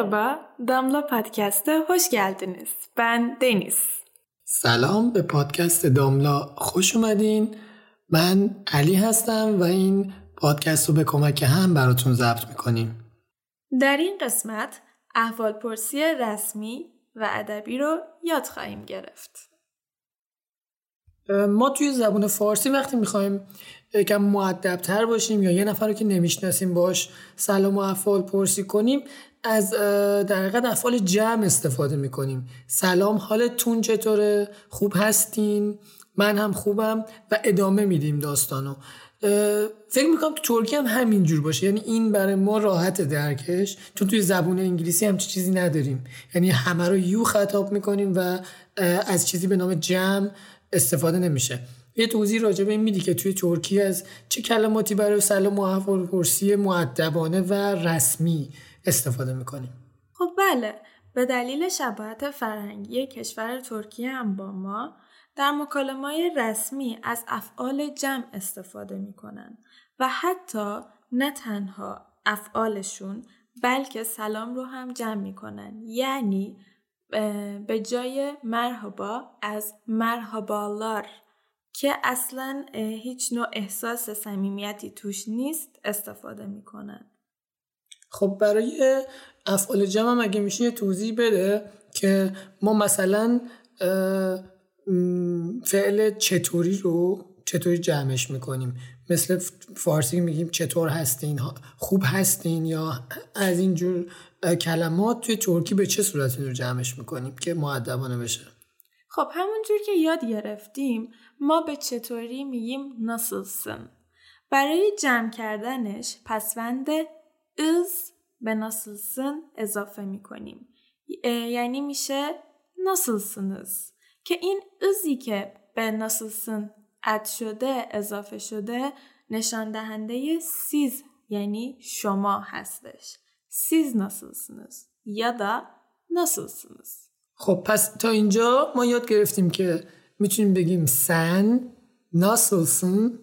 Merhaba, Damla Podcast'a hoş geldiniz. Ben Deniz. سلام به پادکست داملا خوش اومدین من علی هستم و این پادکست رو به کمک هم براتون ضبط می‌کنیم در این قسمت احوال پرسی رسمی و ادبی رو یاد خواهیم گرفت. ما توی زبان فارسی وقتی می‌خوایم یکم معدبتر باشیم یا یه نفر رو که نمی‌شناسیم باش سلام و افعال پرسی کنیم از در حقیقت افعال جمع استفاده می‌کنیم. سلام حالتون چطوره؟ خوب هستین؟ من هم خوبم و ادامه میدیم داستانو. فکر می‌کنم تو ترکی هم همینجور باشه. یعنی این برای ما راحت درکش. چون توی زبون انگلیسی هم چیزی نداریم. یعنی همه رو یو خطاب می‌کنیم و از چیزی به نام جمع استفاده نمیشه. یه توضیح راجع به این میدی که توی ترکی از چه کلماتی برای سلام و احوال پرسی معدبانه و رسمی استفاده می‌کنیم؟ خب بله به دلیل شباهت فرهنگی کشور ترکیه هم با ما در مکالمه رسمی از افعال جمع استفاده می‌کنن و حتی نه تنها افعالشون بلکه سلام رو هم جمع می‌کنن. یعنی به جای مرحبا از مرحبالار که اصلا هیچ نوع احساس صمیمیتی توش نیست استفاده می‌کنن. خب برای افعال جمع هم اگه میشه یه توضیح بده که ما مثلا فعل چطوری رو چطوری جمعش می‌کنیم؟ مثل فارسی میگیم چطور هستین خوب هستین یا از اینجور کلمات توی ترکی به چه صورتی رو جمعش می‌کنیم که معدبانه بشه؟ خب همونجور که یاد گرفتیم ما به چطوری میگیم ناسلسن برای جمع کردنش پسوند از به ناسلسن اضافه می‌کنیم. یعنی میشه ناسلسنز که این ازی که به ناسلسن اد شده اضافه شده نشان دهنده سیز یعنی شما هستش. سیز ناسلسنز یا دا ناسلسنز خب پس تا اینجا ما یاد گرفتیم که می‌تونیم بگیم sen nasılsın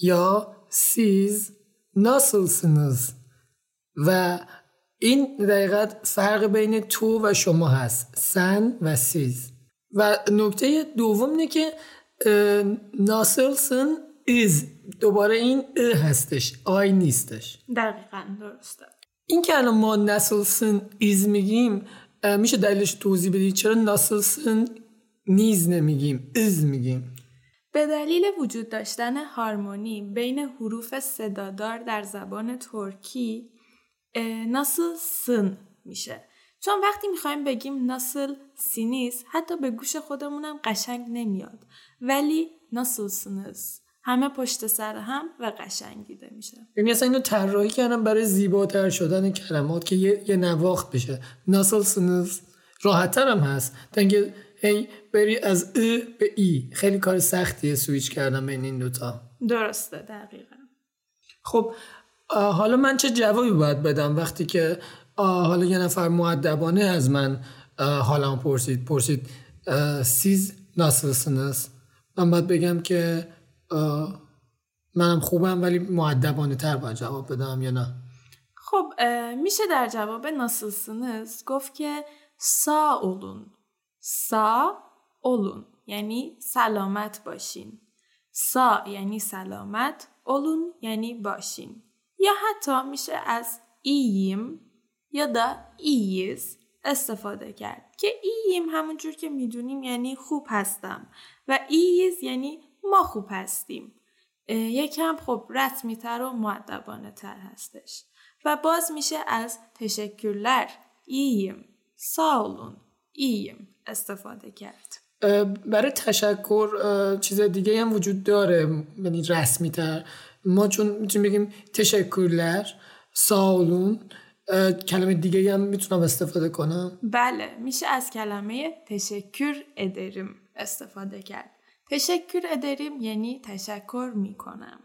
یا siz nasılsınız. و این دقیقت فرق بین تو و شما هست sen و siz. و نکته دوم اینه که nasılsınız دوباره این ı هستش i نیستش. دقیقا درسته. این که الان ما nasılsınız میگیم میشه دلیلش توضیح بدید چرا ناسلسن نیز نمیگیم از میگیم؟ به دلیل وجود داشتن هارمونی بین حروف صدادار در زبان ترکی ناسل سن میشه. چون وقتی می‌خوایم بگیم ناسل سینیس حتی به گوش خودمونم قشنگ نمیاد. ولی ناسل سنس همه پشت سر هم و قشنگیده میشه. یعنی اصلا اینو طراحی کردم برای زیباتر شدن کلمات که یه, یه نواخت بشه. ناسل سنس راحتتر هم هست دنگه هی بری از ا به ای. خیلی کار سختیه سویچ کردم بین این دوتا. درسته دقیقا. خب حالا من چه جوابی باید بدم وقتی که حالا یه نفر معدبانه از من حالم پرسید پرسید سیز ناسلسنس من باید بگم که منم خوبم ولی معدبانه تر باید جواب بدم یا نه؟ خب میشه در جواب nasılsınız گفت که sağ olun sağ olun یعنی سلامت باشین. sağ یعنی سلامت olun یعنی باشین. یا حتی میشه از iyiyim ya da iyiyiz استفاده کرد که iyiyim همونجور که می‌دونیم یعنی خوب هستم و iyiyiz یعنی ما خوب هستیم. یکم خب رسمی تر و معدبانه تر هستش. و باز میشه از تشکرلر اییم سالون اییم استفاده کرد. برای تشکر چیز دیگه هم وجود داره یعنی رسمی تر ما چون می‌تونیم بگیم تشکرلر سالون کلمه دیگه هم می‌تونم استفاده کنم؟ بله میشه از کلمه تشکر ادریم استفاده کرد. تشکر ادریم یعنی تشکر می‌کنم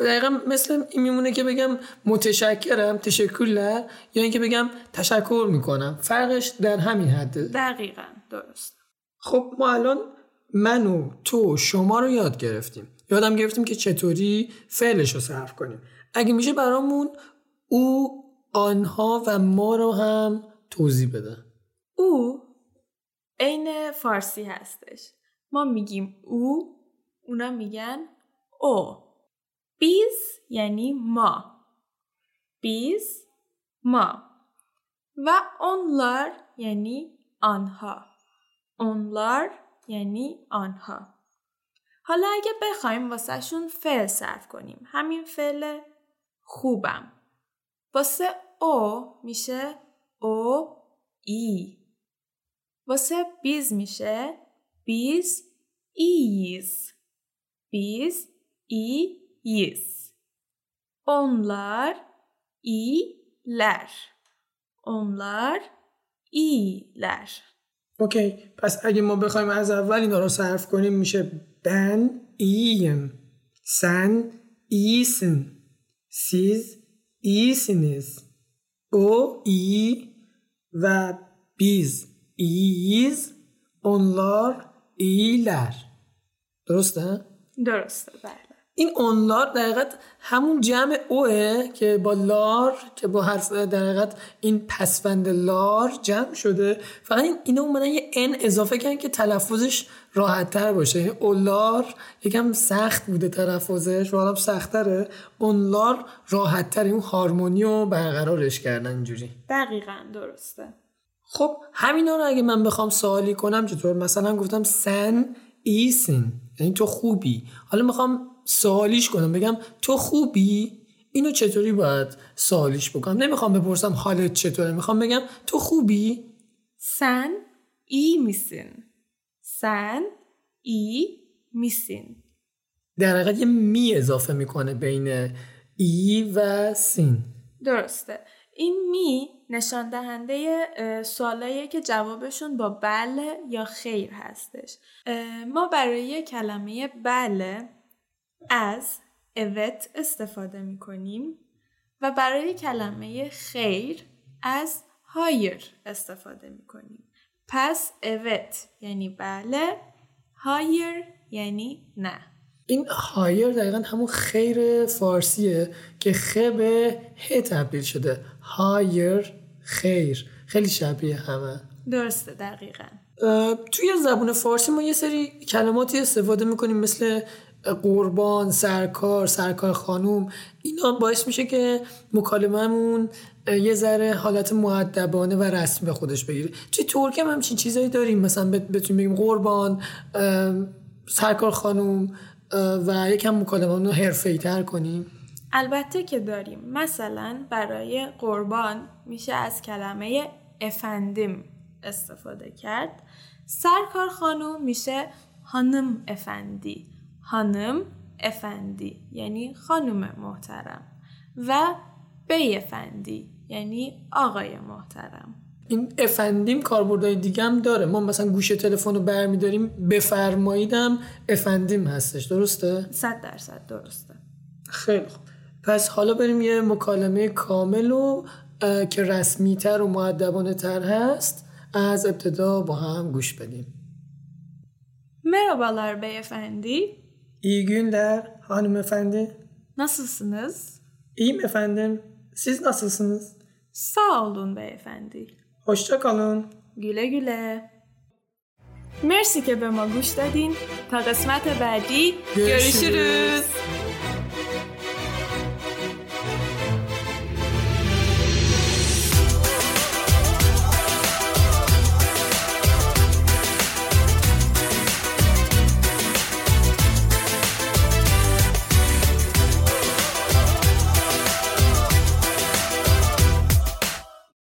دقیقا مثل این میمونه که بگم متشکرم تشکر یا اینکه بگم تشکر می‌کنم فرقش در همین حده دقیقا درست خب ما الان من و تو شما رو یاد گرفتیم یادم گرفتیم که چطوری فعلش رو صرف کنیم اگه میشه برامون او آنها و ما رو هم توضیح بده او عین فارسی هستش ما میگیم او اونا میگن او. بیز یعنی ما. بیز ما. و onlar یعنی آنها. onlar یعنی آنها. حالا اگه بخوایم واسهشون فعل صرف کنیم. همین فعل خوبم. واسه او میشه او ای. واسه بیز میشه بیز ایز بیز اییz onlar iyiler onlar iyiler اوکی پس اگه ما بخوایم از اول اینا رو صرف کنیم میشه ben iyiyim sen iyisin siz iyisiniz o iyi ve biz iyiyiz onlar iyiler درسته؟ درسته بله. این اونلار دقیقا همون جمع اوه که با لار که با حرف دقیقا این پسفند لار جمع شده. فقط این اینا اومدن یه ان اضافه کردن که تلفظش راحت تر باشه اولار یکم سخت بوده تلفظش و حالا سخت تره اونلار راحت تر اون هارمونی رو برقرارش کردن اینجوری. دقیقا درسته. خب همینا رو اگه من بخوام سوالی کنم چطور؟ مثلا گفتم سن ایسین یعنی تو خوبی. حالا می‌خوام سوالیش کنم بگم تو خوبی؟ اینو چطوری باید سوالیش بکنم؟ نمی‌خوام بپرسم حالت چطوره می‌خوام بگم تو خوبی؟ سن ای میسین سن ای میسین در حقیقت یه می اضافه می‌کنه بین ای و سین درسته. این می نشان دهنده سوالایی که جوابشون با بله یا خیر هستش ما برای کلمه بله از evet استفاده می کنیم و برای کلمه خیر از هایر استفاده می کنیم. پس evet یعنی بله هایر یعنی نه. این هایر دقیقا همون خیر فارسیه که خ به ه تبدیل شده. هایر خیر. خیلی شبیه همه. درسته دقیقا. توی زبون فارسی ما یه سری کلماتی استفاده می‌کنیم مثل قربان سرکار سرکار خانوم اینا باعث میشه که مکالمهمون یه ذره حالت معدبانه و رسمی به خودش بگیره. توی ترک هم همچین چیزایی داریم. مثلا بتونیم بگیم قربان سرکار خانوم و یکم مکالمه رو حرفه‌ای تر کنیم. البته که داریم. مثلا برای قربان میشه از کلمه افندیم استفاده کرد. سرکار خانوم میشه هانم افندی. هانم افندی یعنی خانم محترم. و بی افندی یعنی آقای محترم. این افندیم کاربردهای دیگه هم داره ما مثلا گوشه تلفن رو برمیداریم بفرماییدم افندیم هستش درسته؟ صد درصد درسته خیلی خوب پس حالا بریم یه مکالمه کامل و که رسمی تر و معدبانه تر هست از ابتدا با هم گوش بدیم Merhabalar beyefendi. İyi günler hanımefendi. Nasılsınız? İyiyim efendim. Siz nasılsınız? Sağ olun beyefendi. Hoşça kalın. güle güle. مرسی که به ما گوش دادین تا قسمت بعدی görüşürüz.